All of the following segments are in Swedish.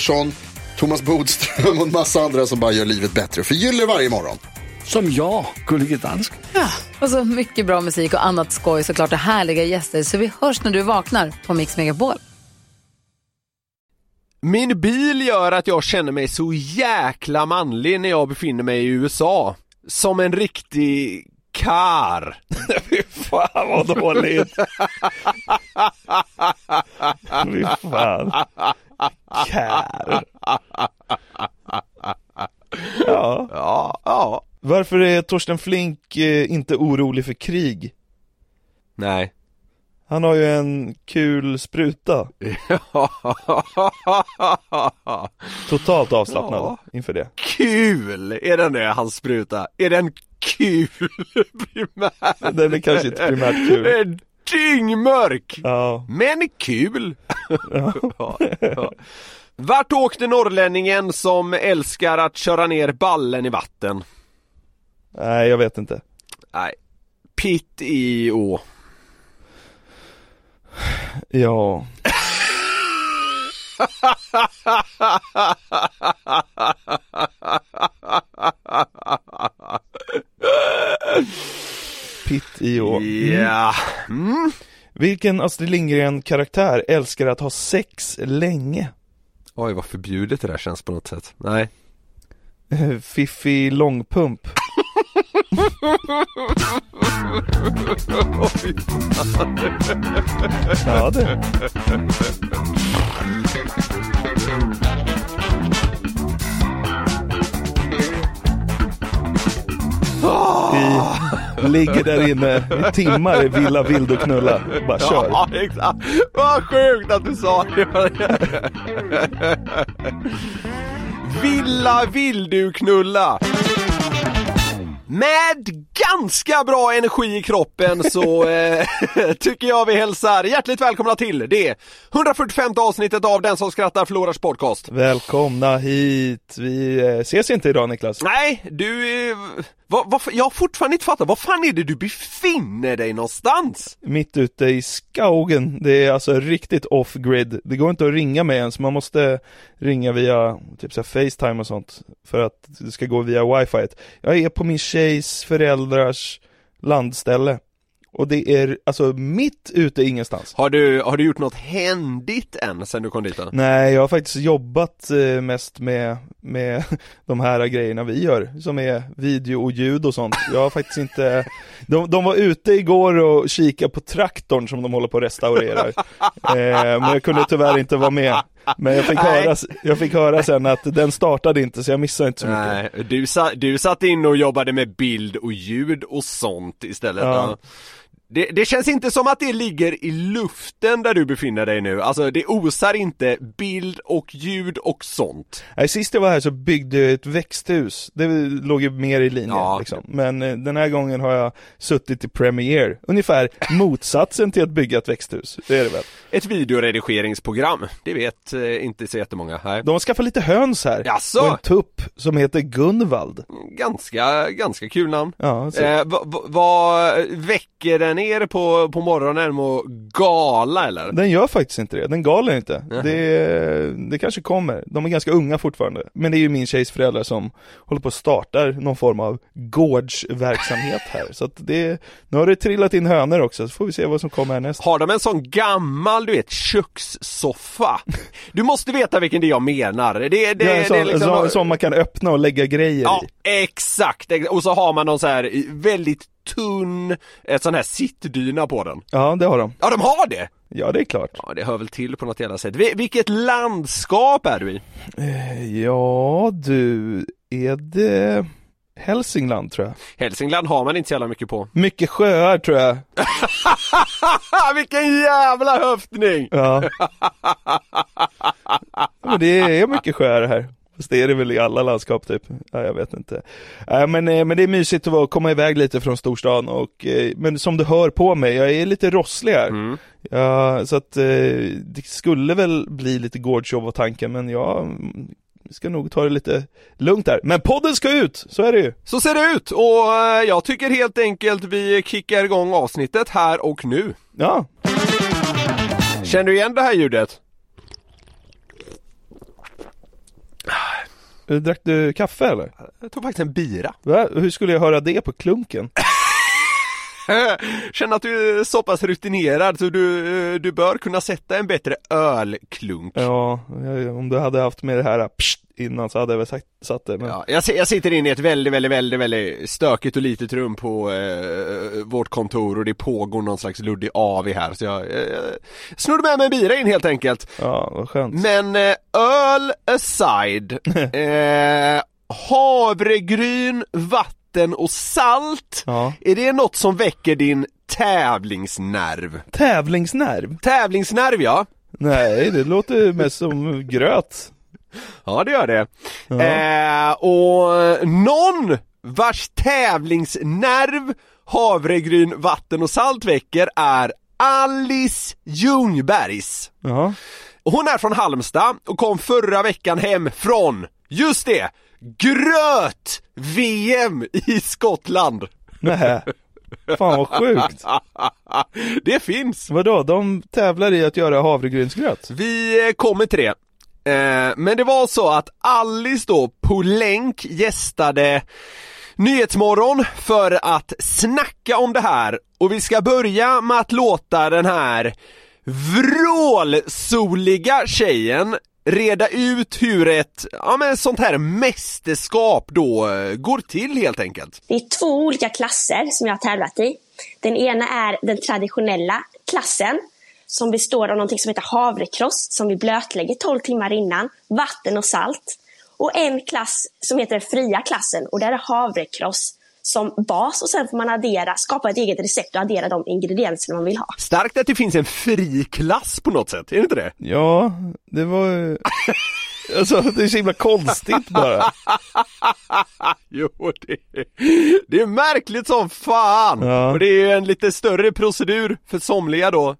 Pettersson, Thomas Bodström och en massa andra som bara gör livet bättre. Förgyller varje morgon. Som jag, Gullige Dansken. Och så mycket bra musik och annat skoj såklart och härliga gäster. Så vi hörs när du vaknar på Mix Megapol. Min bil gör att jag känner mig så jäkla manlig när jag befinner mig i USA. Som en riktig kar. Fy fan vad dåligt. Fy fan. Kär. Ja. Ja, ja. Varför är Torsten Flink eh, inte orolig för krig? Nej. Han har ju en kul spruta. Totalt avslappnad Ja. inför det. kul! Är den det, hans spruta? Är den kul primärt? Den är kanske inte primärt kul. Dyngmörk! Ja. Men kul! ja, ja. Vart åkte norrlänningen som älskar att köra ner ballen i vatten? Nej, jag vet inte. Nej, Pitt i å. Ja. Pitt i å. Ja. Mm. Vilken Astrid Lindgren-karaktär älskar att ha sex länge? Oj vad förbjudet det där känns på något sätt. Nej. Fiffi Långpump. Ja det. I, ligger där inne i timmar i Villa Vild och knulla. Bara kör. Ja, exakt. Vad sjukt att du sa det. Villa vill du knulla. Med ganska bra energi i kroppen så eh, tycker jag vi hälsar hjärtligt välkomna till det 145 avsnittet av Den som skrattar förlorars podcast. Välkomna hit. Vi eh, ses inte idag Niklas. Nej, du, eh, vad, vad, jag har fortfarande inte fattat, var fan är det du befinner dig någonstans? Mitt ute i skogen. Det är alltså riktigt off-grid. Det går inte att ringa mig ens. Man måste ringa via typ så här Facetime och sånt. För att det ska gå via wifi. Jag är på min tjejs föräldrars landställe. Och det är alltså mitt ute ingenstans. Har du, har du gjort något händigt än sen du kom dit då? Nej, jag har faktiskt jobbat eh, mest med, med de här grejerna vi gör, som är video och ljud och sånt. Jag har faktiskt inte, de, de var ute igår och kikade på traktorn som de håller på att restaurera. Eh, men jag kunde tyvärr inte vara med. Men jag fick, höra, jag fick höra sen att den startade inte så jag missade inte så mycket. Nej, du, sa, du satt in och jobbade med bild och ljud och sånt istället. Ja. Ja. Det, det känns inte som att det ligger i luften där du befinner dig nu, alltså det osar inte bild och ljud och sånt. Nej, sist jag var här så byggde jag ett växthus, det låg ju mer i linje Ja. liksom. Men eh, den här gången har jag suttit i Premiere, ungefär motsatsen till att bygga ett växthus, det är det väl? Ett videoredigeringsprogram, det vet eh, inte så jättemånga. Nej. De har skaffat lite höns här, Jaså? och en tupp som heter Gunvald Ganska, ganska kul namn. Ja, så. Eh, vad va, vad väcker den ner på, på morgonen och gala eller? Den gör faktiskt inte det, den galer inte. Det, det kanske kommer, de är ganska unga fortfarande. Men det är ju min tjejs föräldrar som håller på att starta någon form av gårdsverksamhet här. Så att det, nu har det trillat in hönor också, så får vi se vad som kommer härnäst. Har de en sån gammal, du vet, kökssoffa? Du måste veta vilken det är jag menar. Det, det, Ja, det, en sån, det är liksom... som man kan öppna och lägga grejer Ja, i. exakt! Och så har man någon så här väldigt tunn, ett sån här sittdyna på den. Ja, det har de. Ja, de har det! Ja, det är klart. Ja, det hör väl till på något jävla sätt. Vi- Vilket landskap är du i? Ja, du, är det Hälsingland tror jag? Hälsingland har man inte så jävla mycket på. Mycket sjöar tror jag. Vilken jävla höftning! Ja. men det är mycket sjöar här. Fast det är det väl i alla landskap typ. Ja, jag vet inte. Äh, men, eh, men det är mysigt att vara- komma iväg lite från storstan och, eh, men som du hör på mig, jag är lite rosslig här. Mm. Ja, så att eh, det skulle väl bli lite gårdsjobb var tanken, men jag ska nog ta det lite lugnt här. Men podden ska ut, så är det ju. Så ser det ut och eh, jag tycker helt enkelt vi kickar igång avsnittet här och nu. Ja, Känner du igen det här ljudet? Drack du kaffe eller? Jag tog faktiskt en bira. Va? Hur skulle jag höra det på klunken? Känner att du är så pass rutinerad så du, du bör kunna sätta en bättre ölklunk. Ja, om du hade haft med det här pst, innan så hade jag väl sagt, satt det. Men... Ja, jag, jag sitter inne i ett väldigt, väldigt, väldigt, väldigt stökigt och litet rum på eh, vårt kontor och det pågår någon slags luddig AV här så jag eh, snodde med mig en bira in helt enkelt. Ja, vad skönt. Men eh, öl aside, eh, havregryn, vatten och salt, Ja. är det något som väcker din tävlingsnerv? Tävlingsnerv? Tävlingsnerv ja, Nej, det låter mest som gröt. ja det gör det. Ja. Eh, och någon vars tävlingsnerv havregryn, vatten och salt väcker är Alice Ljungbergs. Ja. Hon är från Halmstad och kom förra veckan hem från, just det, gröt-VM i Skottland. Nej. Fan vad sjukt. Det finns. Vadå, de tävlar i att göra havregrynsgröt? Vi eh, kommer till det. Eh, Men det var så att Alice då på länk gästade Nyhetsmorgon för att snacka om det här och vi ska börja med att låta den här vrålsoliga tjejen reda ut hur ett, ja men sånt här mästerskap då eh, går till helt enkelt. Det är två olika klasser som jag har tävlat i. Den ena är den traditionella klassen som består av någonting som heter havrekross som vi blötlägger 12 timmar innan, vatten och salt. Och en klass som heter den fria klassen och där är havrekross som bas och sen får man addera, skapa ett eget recept och addera de ingredienser man vill ha. Starkt att det finns en fri klass på något sätt, är det inte det? Ja, det var ju... Alltså det är så himla konstigt bara. Jo, det, det är märkligt som fan! Ja. Och det är ju en lite större procedur för somliga då,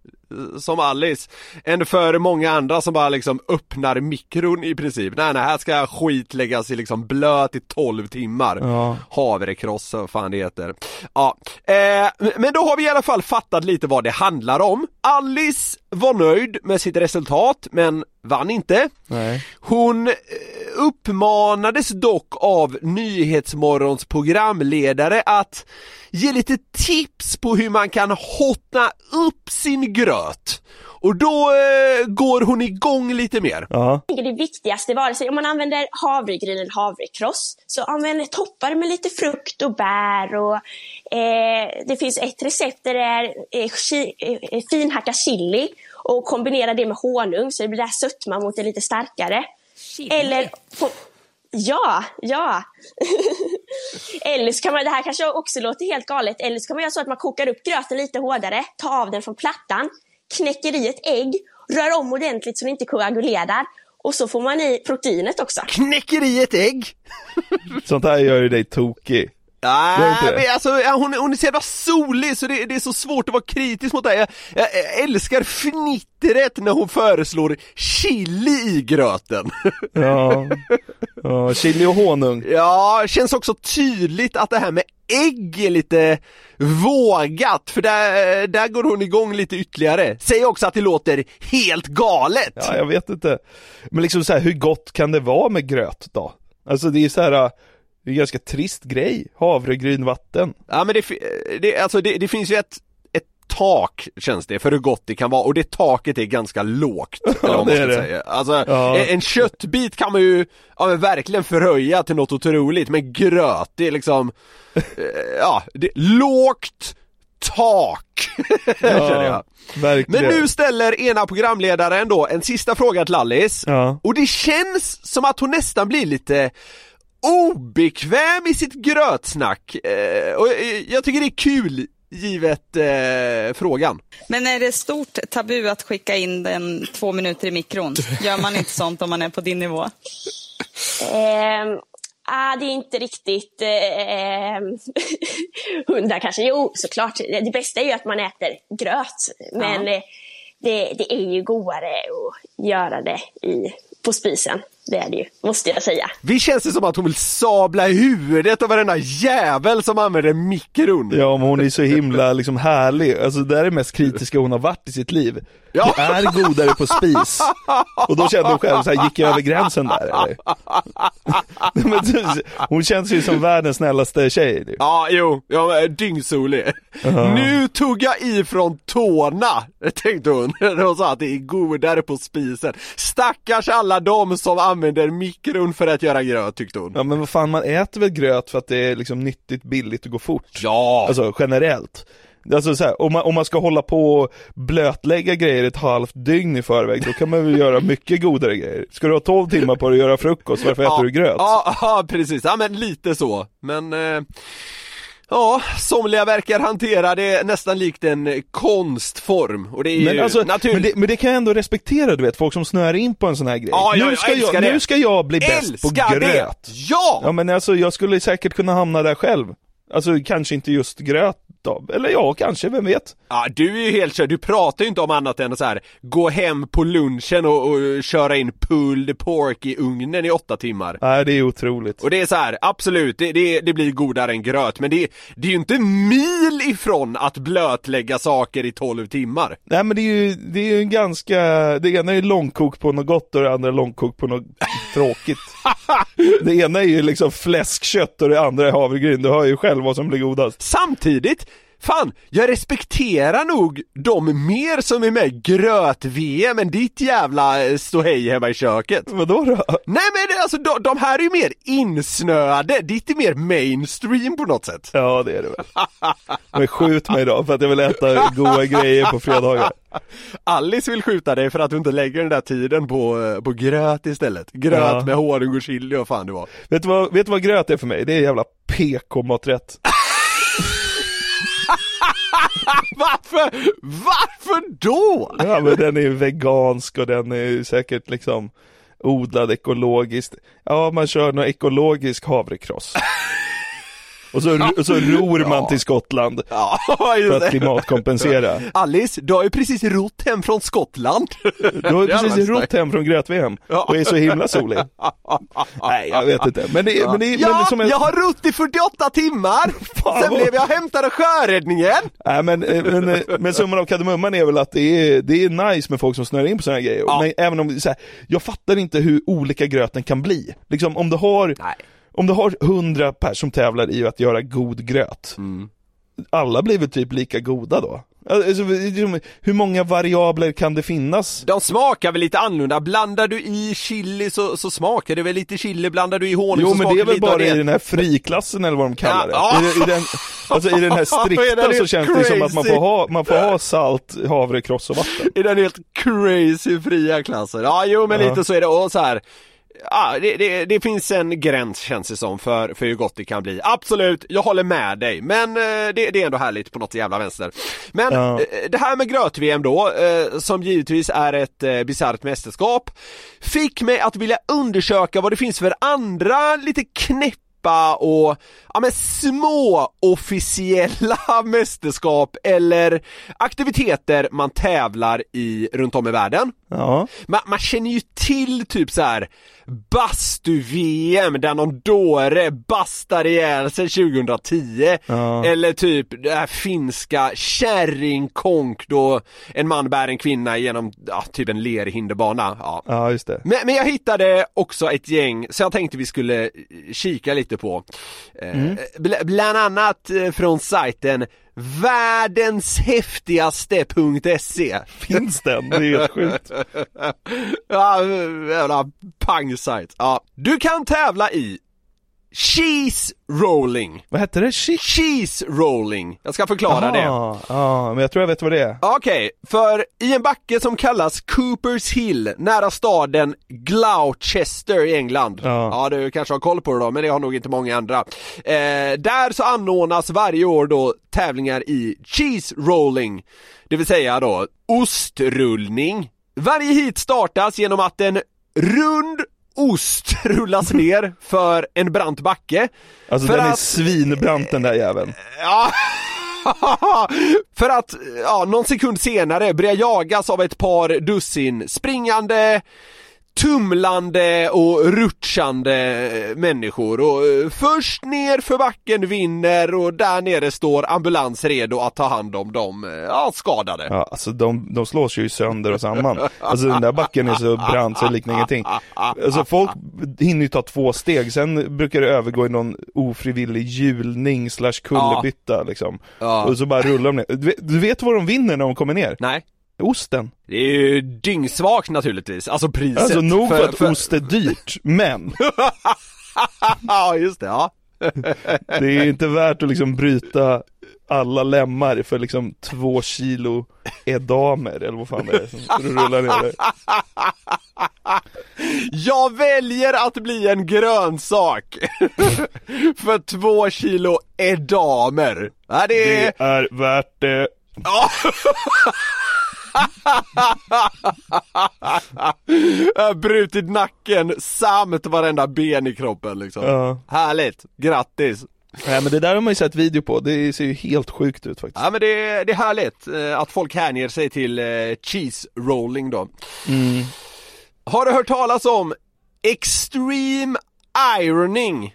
som Alice, än för många andra som bara liksom öppnar mikron i princip. Nej, nej, här ska skit läggas i liksom blöt i 12 timmar. Ja. Havrekross, vad fan det heter. Ja, eh, men då har vi i alla fall fattat lite vad det handlar om. Alice var nöjd med sitt resultat, men vann inte. Nej. Hon eh, uppmanades dock av Nyhetsmorgons programledare att ge lite tips på hur man kan hotta upp sin gröt. Och då eh, går hon igång lite mer. Ja. Det viktigaste, vare sig om man använder havregryn eller havrekross, så använd toppar med lite frukt och bär. Och, eh, det finns ett recept där det är eh, chi, eh, finhackat chili och kombinera det med honung så det blir det här sötman mot det lite starkare. Eller på, Ja, ja. eller så kan man, det här kanske också låter helt galet, eller så kan man göra så att man kokar upp gröten lite hårdare, tar av den från plattan, knäcker i ett ägg, rör om ordentligt så det inte koagulerar och så får man i proteinet också. Knäcker i ett ägg! Sånt här gör ju dig tokig. Nej, det? men alltså hon, hon är så jävla solig så det, det är så svårt att vara kritisk mot det. Jag, jag, jag älskar fnittret när hon föreslår chili i gröten. Ja, ja chili och honung. Ja, känns också tydligt att det här med ägg är lite vågat, för där, där går hon igång lite ytterligare. Säger också att det låter helt galet. Ja, jag vet inte. Men liksom så här, hur gott kan det vara med gröt då? Alltså det är så här, det är en ganska trist grej. Havregryn, vatten. Ja men det, det, alltså det, det finns ju ett, tak känns det för hur gott det kan vara och det taket är ganska lågt. eller vad man ska. Säga. Alltså Ja. en, köttbit kan man ju ja, men verkligen förhöja till något otroligt men gröt det är liksom eh, Ja, det lågt tak jag. verkligen. Men nu ställer ena programledaren då en sista fråga till Alice Ja. och det känns som att hon nästan blir lite obekväm i sitt grötsnack eh, och eh, jag tycker det är kul givet eh, frågan. Men är det stort tabu att skicka in den två minuter i mikron? Gör man inte sånt om man är på din nivå? Ehm, ah, det är inte riktigt eh, hundra kanske. Jo, såklart. Det bästa är ju att man äter gröt. Men eh, det, det är ju godare att göra det i, på spisen. Det är det ju, måste jag säga. Vi känns det som att hon vill sabla i huvudet av varenda jävel som använder mikron. Ja men hon är så himla liksom härlig, alltså det är det mest kritiska hon har varit i sitt liv. Ja. Det är godare på spis. Och då kände hon själv så här, gick jag över gränsen där eller? Hon känns ju som världens snällaste tjej nu. Ja, jo, jag är dyngsolig. Nu tog jag i från tårna, tänkte hon, när hon sa att det är godare på spisen. Stackars alla de som använder mikron för att göra gröt, tyckte hon. Ja men vad fan, man äter väl gröt för att det är liksom nyttigt, billigt och går fort? Ja! Alltså generellt. Alltså så här, om, man, om man ska hålla på och blötlägga grejer ett halvt dygn i förväg, då kan man väl göra mycket godare grejer. Ska du ha 12 timmar på dig att göra frukost, varför äter du gröt? Ja, ja, precis. Ja, men lite så. Men, eh, ja, somliga verkar hantera det nästan likt en konstform. Och det är Men, ju alltså, naturligt. men, det, men det kan jag ändå respektera du vet, folk som snöar in på en sån här grej. Ja, ja, nu, jag ska jag, det. nu ska jag bli bäst på Älskar det! gröt. Ja! Ja men alltså jag skulle säkert kunna hamna där själv. Alltså kanske inte just gröt då, eller ja kanske, vem vet? Ja, du är ju helt körd. Du pratar ju inte om annat än att så här, gå hem på lunchen och, och köra in pulled pork i ugnen i åtta timmar. Nej det är otroligt. Och det är så här, absolut, det, det, det blir godare än gröt, men det, det är ju inte mil ifrån att blötlägga saker i 12 timmar. Nej men det är ju, det är ju en ganska, det ena är långkok på något gott och det andra långkok på något tråkigt. Det ena är ju liksom fläskkött och det andra är havregryn, du hör ju själv vad som blir godast. Samtidigt, fan, jag respekterar nog de mer som är med i gröt-VM än ditt jävla eh, ståhej hemma i köket. Vadå då? Nej men det- alltså de, de här är ju mer insnöade, ditt är mer mainstream på något sätt. Ja det är det väl. Men skjut mig då för att jag vill äta goda grejer på fredagar. Alice vill skjuta dig för att du inte lägger den där tiden på, eh, på gröt istället. Gröt Ja. med honung och chili och fan det var. Vet du vad, vet du vad gröt är för mig? Det är jävla PK-maträtt. Varför? Varför då? Ja men den är ju vegansk och den är ju säkert liksom odlad ekologiskt. Ja man kör någon ekologisk havrekross. Och så, och så ror man till Skottland Ja, för att klimatkompensera. Alice, du har ju precis rott hem från Skottland. Du har ju precis rott hem från gröt-VM och är så himla solig. Nej jag vet inte, men det, men det, men Ja, som en... jag har rott i 48 timmar! Fan, Sen vad- blev jag hämtade sjöräddningen! Nej men, eh, men, eh, men summan av kardemumman är väl att det är, det är nice med folk som snör in på sådana här grejer. Ja. Men även om, så här, jag fattar inte hur olika gröten kan bli. Liksom om du har, Nej. Om du har 100 pers som tävlar i att göra god gröt. Mm. Alla blir väl typ lika goda då? Alltså, liksom, hur många variabler kan det finnas? De smakar väl lite annorlunda, blandar du i chili så, så smakar det väl lite chili, blandar du i honung Jo så men smakar det är väl lite av bara i den här friklassen eller vad de kallar det. Ja, I, i den, alltså i den här Är strikta så känns det som att man crazy? får ha, man får ha salt, havrekross och vatten. I den helt crazy fria klassen. Ja, jo men Ja. lite så är det och så här. Ja, det, det, det finns en gräns känns det som för, för hur gott det kan bli. Absolut, jag håller med dig. Men eh, det, det är ändå härligt på något jävla vänster. Men Ja. eh, det här med gröt-VM då, eh, som givetvis är ett eh, bisarrt mästerskap, fick mig att vilja undersöka vad det finns för andra lite knäppa slippa och, ja men små officiella mästerskap eller aktiviteter man tävlar i runt om i världen. Ja. Man, man känner ju till typ så här bastu-VM där någon dåre bastar ihjäl sig 2010 Ja. Eller typ det här finska kärringkonk då en man bär en kvinna genom ja, typ en lerhinderbana. Ja. Ja, just det. Men, men jag hittade också ett gäng så jag tänkte vi skulle kika lite på. Eh, bl- bland annat eh, från sajten värdenshäftigaste.se Finns den? Det är helt sjukt. Ja, jävla pangsajt. Ja. Du kan tävla i Cheese rolling. Vad hette det? Shit. Cheese rolling. Jag ska förklara det. Ja, men jag tror jag vet vad det är. Okej, för i en backe som kallas Coopers Hill nära staden Gloucester i England. Ja. du kanske har koll på det då, men det har nog inte många andra. Eh, där så anordnas varje år då tävlingar i cheese rolling, det vill säga då ostrullning. Varje hit startas genom att en rund ost rullas ner för en brant backe. Alltså För den är att- svinbrant den där jäveln. Ja. För att, ja, någon sekund senare börja jagas av ett par dussin springande, tumlande och rutschande människor och eh, först ner för backen vinner och där nere står ambulans redo att ta hand om de eh, ja, skadade. Ja, alltså de, de slås ju sönder och samman. Alltså den där backen är så brant så det liknar ingenting. Alltså folk hinner ju ta två steg, sen brukar det övergå i någon ofrivillig hjulning slash kullerbytta liksom. Ja. Och så bara rullar de ner. Du vet, du vet vad de vinner när de kommer ner? Nej. Osten. Det är ju dyngsvagt naturligtvis, alltså priset. Alltså nog för, att ost är dyrt, men ja just det, ja. det är inte värt att liksom bryta alla lemmar för liksom två kilo edamer eller vad fan det är som rullar ner där. Jag väljer att bli en grönsak för två kilo edamer. Ja, det är... Det är värt det. Ja. Brutit nacken samt varenda ben i kroppen liksom. Ja. Härligt, grattis! Nej men det där har man ju sett video på, det ser ju helt sjukt ut faktiskt. Ja men det, är- det är härligt eh, att folk hänger sig till eh, cheese rolling då. Mm. Har du hört talas om extreme ironing?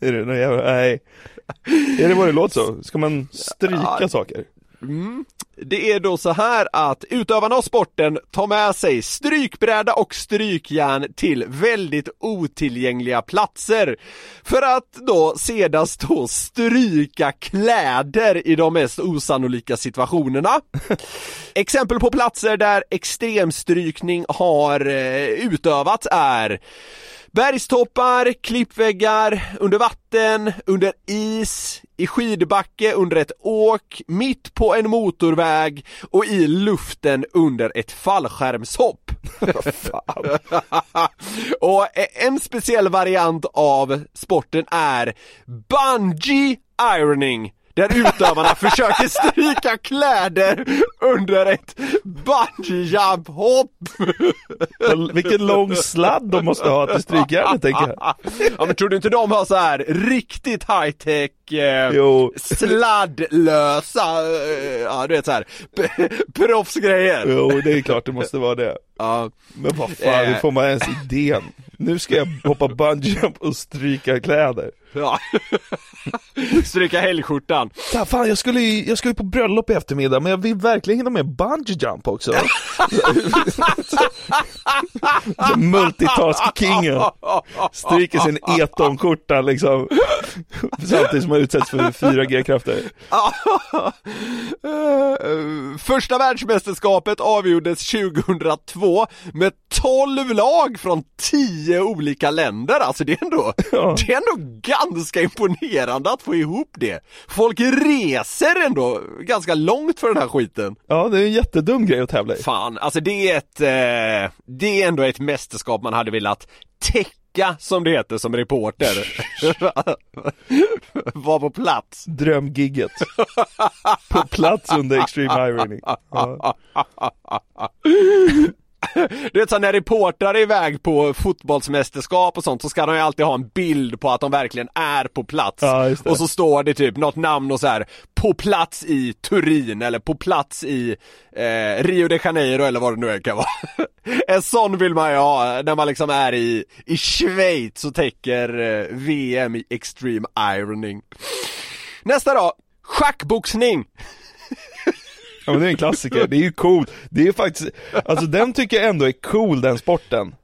Är det någon jävla, nej. Är det vad det låter så? Ska man stryka Ja. saker? Mm. Det är då så här att utövarna av sporten tar med sig strykbräda och strykjärn till väldigt otillgängliga platser för att då sedan då stryka kläder i de mest osannolika situationerna. Exempel på platser där extremstrykning har eh, utövats är Bergstoppar, klippväggar, under vatten, under is, i skidbacke under ett åk, mitt på en motorväg och i luften under ett fallskärmshopp. och en speciell variant av sporten är bungee ironing där utövarna försöker stryka kläder under ett bungee jump hopp. Vilken lång sladd de måste ha till strykjärnet tänker jag. Ja men tror du inte de har så här riktigt high tech eh, Jo. sladdlösa, eh, ja du vet så här p- proffsgrejer? Jo, det är klart det måste vara det. Ja. Men vad fan, hur Eh. får man ens idén? Nu ska jag hoppa bungee jump och stryka kläder. Ja. Stryka helgskjortan. Ja, fan, jag skulle, ju, jag skulle ju på bröllop i eftermiddag, men jag vill verkligen hinna med bungee jump också. Multitask-kingen. Stryker sin etonskjorta liksom. Samtidigt som man utsätts för 4G-krafter. Eh, Första världsmästerskapet avgjordes 2002 med 12 lag från 10 olika länder, alltså det är ändå, det är ändå ganska imponerande att få ihop det. Folk reser ändå ganska långt för den här skiten. Ja, det är en jättedum grej att tävla i. Fan, alltså det är ett, eh, det är ändå ett mästerskap man hade velat täcka som det heter som reporter. Var på plats. Drömgigget. På plats under Extreme Irony. Ja. Du vet så när reportrar är iväg på fotbollsmästerskap och sånt så ska de ju alltid ha en bild på att de verkligen är på plats. Ja, och så står det typ något namn och så här på plats i Turin eller på plats i eh, Rio de Janeiro eller vad det nu kan vara. en sån vill man ju ha när man liksom är i, i Schweiz och täcker eh, VM i extreme ironing. Nästa då, schackboxning. Ja men det är en klassiker, det är ju cool. Det är ju faktiskt, alltså den tycker jag ändå är cool den sporten.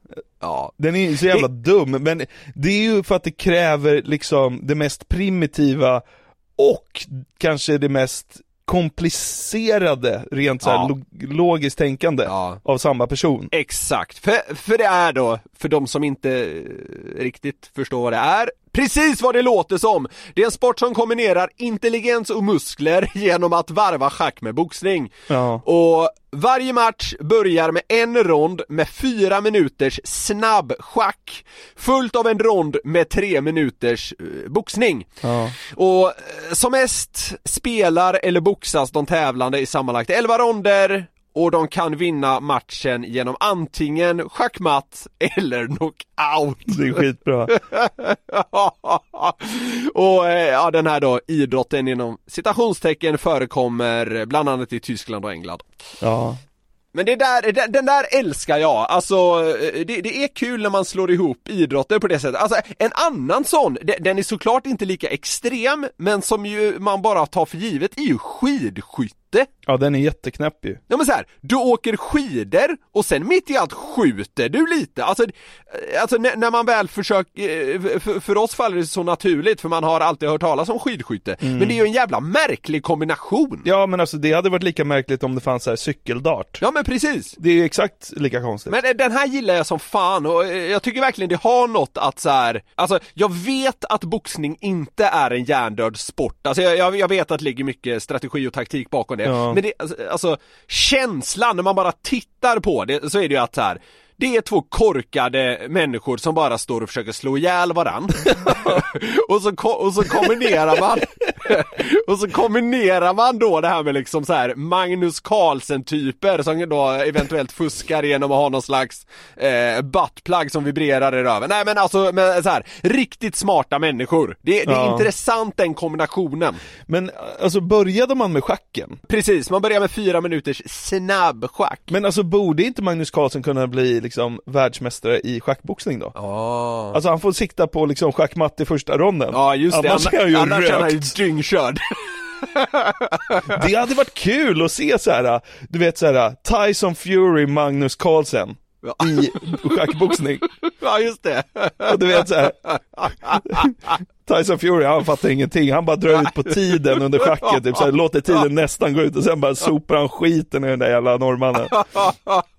Ja. Den är ju så jävla dum, men det är ju för att det kräver liksom det mest primitiva och kanske det mest komplicerade, rent så här Ja. log- logiskt tänkande Ja. av samma person. Exakt, för, för det är då, för de som inte riktigt förstår vad det är, precis vad det låter som! Det är en sport som kombinerar intelligens och muskler genom att varva schack med boxning. Ja. Och varje match börjar med en rond med fyra minuters snabb schack Följt av en rond med tre minuters eh, boxning. Ja. Och eh, som mest spelar eller boxas de tävlande i sammanlagt 11 ronder och de kan vinna matchen genom antingen schackmatt eller knockout. Det är skitbra. och eh, ja, den här då idrotten inom citationstecken förekommer bland annat i Tyskland och England. Ja. Men det där, den, där älskar jag, alltså eh, det, det är kul när man slår ihop idrotter på det sättet. Alltså en annan sån, de- den är såklart inte lika extrem, men som ju man bara tar för givet är ju skidskytte. Ja den är jätteknäpp ju. Ja men så här, du åker skidor och sen mitt i allt skjuter du lite. Alltså, eh, alltså när, man väl försöker, eh, för, för oss faller det så naturligt för man har alltid hört talas om skidskytte. Men det är ju en jävla märklig kombination. Ja men alltså det hade varit lika märkligt om det fanns så här cykeldart. Ja men precis. Det är ju exakt lika konstigt. Men eh, den här gillar jag som fan och jag tycker verkligen det har något att så här, alltså jag vet att boxning inte är en hjärndöd sport, alltså jag, jag, jag vet att det ligger mycket strategi och taktik bakom det, Ja. men det, alltså, alltså känslan när man bara tittar på det så är det ju att så här. Det är två korkade människor som bara står och försöker slå ihjäl varann och, så, och så kombinerar man Och så kombinerar man då det här med liksom så här Magnus Carlsen typer som då eventuellt fuskar genom att ha någon slags eh, buttplug som vibrerar i röven. Nej men alltså men så här, riktigt smarta människor. Det, det är Ja. intressant den kombinationen. Men alltså började man med schacken? Precis, man börjar med fyra minuters snabbschack. Men alltså borde inte Magnus Carlsen kunna bli liksom världsmästare i schackboxning då? Ja. Alltså han får sikta på liksom schackmatt i första ronden. Ja just det, Annars är han ju annars är han ju rökt. Dyngkörd. Det hade varit kul att se så här, du vet så här Tyson Fury, Magnus Carlsen Ja. i schackboxning. ja just det. Och du vet så här. Tyson Fury han fattar ingenting, han bara drar ut på tiden under schacket, typ så här, låter tiden nästan gå ut och sen bara sopar han skiten i den där jävla norrmannen.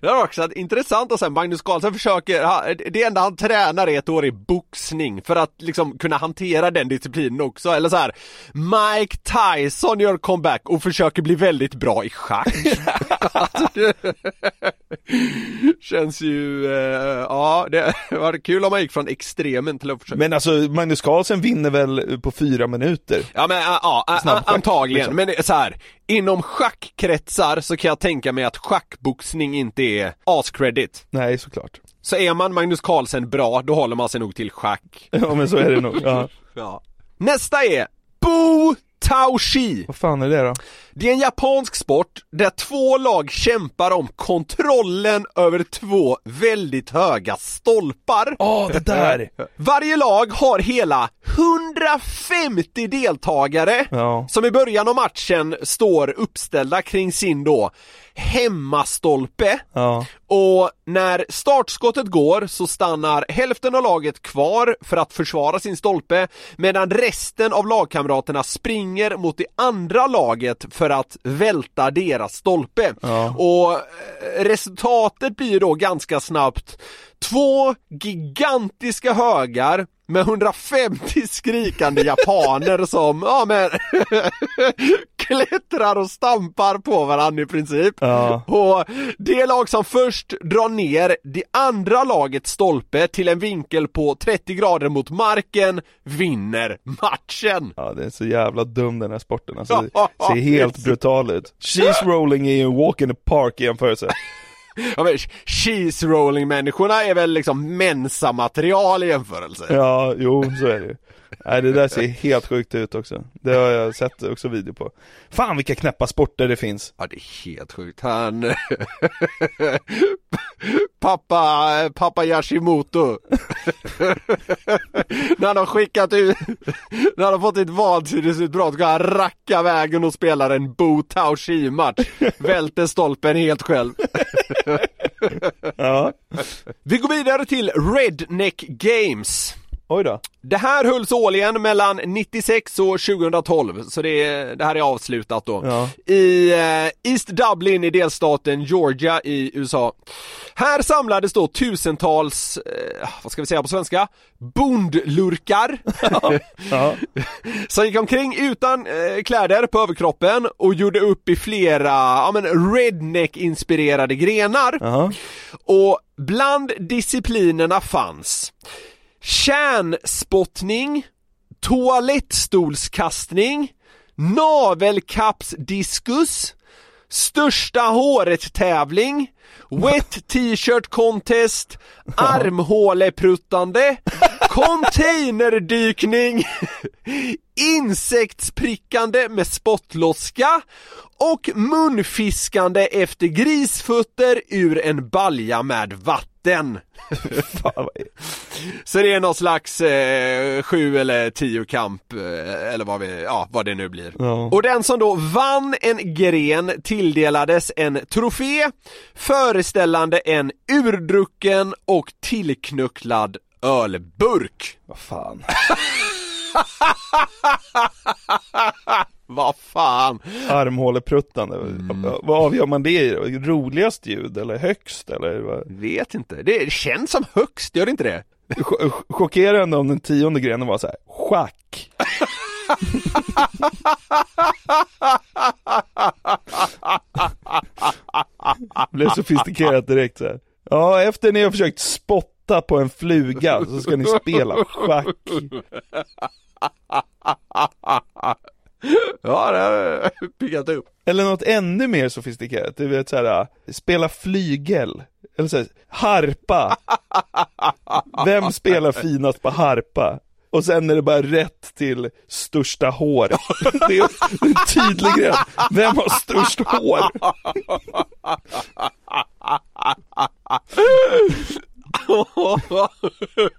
Det är också intressant och sen Magnus Carlsen försöker, det enda han tränar är ett år i boxning för att liksom kunna hantera den disciplinen också, eller så här. Mike Tyson gör comeback och försöker bli väldigt bra i schack. Alltså, det- Känns ju, eh, ja det var kul om man gick från extremen till att försöka Men alltså Magnus Carlsen vinner väl på fyra minuter? Ja men ja, antagligen, liksom. men så här. Inom schackkretsar så kan jag tänka mig att schackboxning inte är ascredit. Nej såklart. Så är man Magnus Carlsen bra, då håller man sig nog till schack. Ja men så är det nog, ja. Ja. Nästa är Bo Taoshi. Vad fan är det då? Det är en japansk sport där två lag kämpar om kontrollen över två väldigt höga stolpar. Åh, det där! Varje lag har hela 150 deltagare Ja. som i början av matchen står uppställda kring sin då hemmastolpe. Ja. Och när startskottet går så stannar hälften av laget kvar för att försvara sin stolpe medan resten av lagkamraterna springer mot det andra laget för att välta deras stolpe. Ja. Och eh, resultatet blir då ganska snabbt två gigantiska högar med 150 skrikande japaner som, ja men klättrar och stampar på varandra i princip. Ja. Och det lag som först drar ner det andra lagets stolpe till en vinkel på 30 grader mot marken vinner matchen. Ja, det är så jävla dum den här sporten alltså, det ser helt brutal ut. Cheese rolling är ju en walk in the park i jämförelse. Ja, men cheese rolling människorna är väl liksom Mensa-material i jämförelse. Ja, jo, så är det ju. Nej, det där ser helt sjukt ut också. Det har jag sett också video på. Fan vilka knäppa sporter det finns. Ja, det är helt sjukt. Han... pappa, pappa Yashimoto. när han har skickat ut, när han har fått ett vansinnesutbrott ska han racka vägen och spelar en Bo Tao Chi-match. Välter stolpen helt själv. Ja. Vi går vidare till Redneck Games. Oj då. Det här hölls årligen mellan 96 och 2012, så det, det här är avslutat då. Ja. I eh, East Dublin i delstaten Georgia i USA. Här samlades då tusentals, eh, vad ska vi säga på svenska? Bondlurkar. Ja. som gick omkring utan eh, kläder på överkroppen och gjorde upp i flera, ja men redneck-inspirerade grenar. Jaha. Och bland disciplinerna fanns kärnspottning, toalettstolskastning, navelkappsdiskus, största håret-tävling, wet t-shirt contest, armhålepruttande, containerdykning, insektsprickande med spottloska och munfiskande efter grisfötter ur en balja med vatten. Så det är någon slags eh, sju eller tio kamp eh, eller vad, vi, ja, vad det nu blir. Ja. Och den som då vann en gren tilldelades en trofé föreställande en urdrucken och tillknucklad ölburk. Vad fan. Vad fan. Armhålepruttande. Vad avgör man det? Roligast ljud eller högst eller? Vad? Vet inte. Det känns som högst, gör det inte det? Ch- Chockerande om den tionde grenen var så här. schack. Blev sofistikerat direkt så här. Ja, efter ni har försökt spotta på en fluga så ska ni spela schack. Ja, det har piggat upp. Eller något ännu mer sofistikerat, du vet såhär, spela flygel. Eller såhär, harpa. Vem spelar finast på harpa? Och sen är det bara rätt till största hår. Det är en tydlig grej. Vem har störst hår?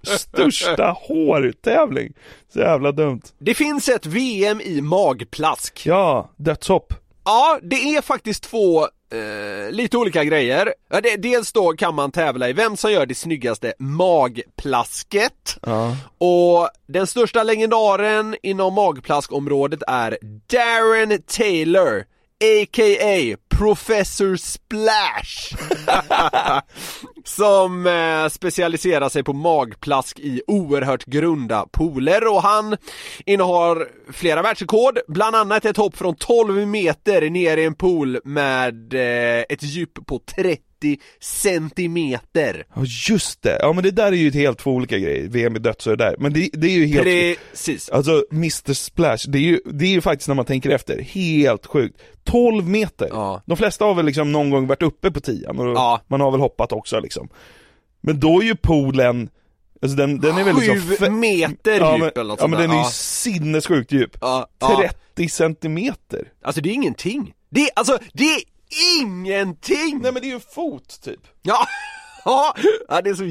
Största hårtävling. Så jävla dumt. Det finns ett VM i magplask. Ja, dödshopp. Ja, det är faktiskt två eh, lite olika grejer. Ja, det, dels då kan man tävla i vem som gör det snyggaste magplasket. Ja. Och den största legendaren inom magplaskområdet är Darren Taylor. A.k.a. Professor Splash Som eh, specialiserar sig på magplask i oerhört grunda pooler. Och han innehar flera världsrekord, bland annat ett hopp från 12 meter ner i en pool med eh, ett djup på 30 centimeter. Ja just det, ja men det där är ju helt två olika grejer, VM i döds och det där. Men det, det är ju helt Precis. Alltså Mr Splash, det är, ju, det är ju faktiskt när man tänker efter, helt sjukt. 12 meter! Ja. De flesta har väl liksom någon gång varit uppe på tian och Ja. man har väl hoppat också liksom. Men då är ju poolen, alltså den, den är väl liksom... Sju meter ja, djup men, eller något Ja men där. den är ju Ja. sinnessjukt djup. Ja, ja. 30 centimeter. Alltså det är ingenting. Det är, alltså, det är ingenting! Nej men det är ju en fot typ. Ja, ja, det är så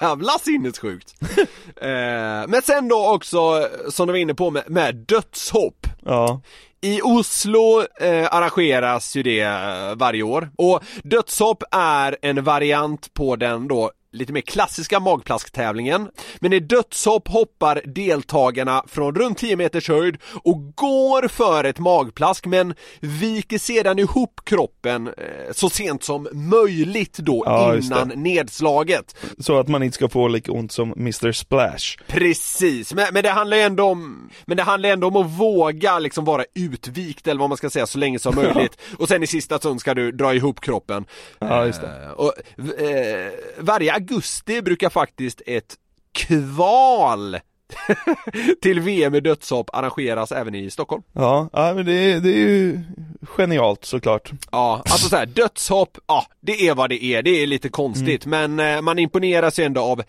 jävla sinnessjukt. eh, men sen då också, som du var inne på med, med dödshopp. Ja. I Oslo eh, arrangeras ju det eh, varje år och dödshopp är en variant på den då lite mer klassiska magplaskktävlingen. Men i dödshopp hoppar deltagarna från runt 10 meters höjd och går för ett magplask men viker sedan ihop kroppen eh, så sent som möjligt då Ja, innan nedslaget. Så att man inte ska få lika ont som Mr Splash. Precis, men, men det handlar ju ändå om Men det handlar ändå om att våga liksom vara utvikt eller vad man ska säga så länge som möjligt och sen i sista stund ska du dra ihop kroppen. Ja, just det. Eh, Och, eh, varje augusti brukar faktiskt ett kval till VM i dödshopp arrangeras även i Stockholm. Ja, ja men det, är- det är ju genialt såklart. Ja, alltså så här, dödshopp, ja det är vad det är, det är lite konstigt men eh, man imponeras ju ändå av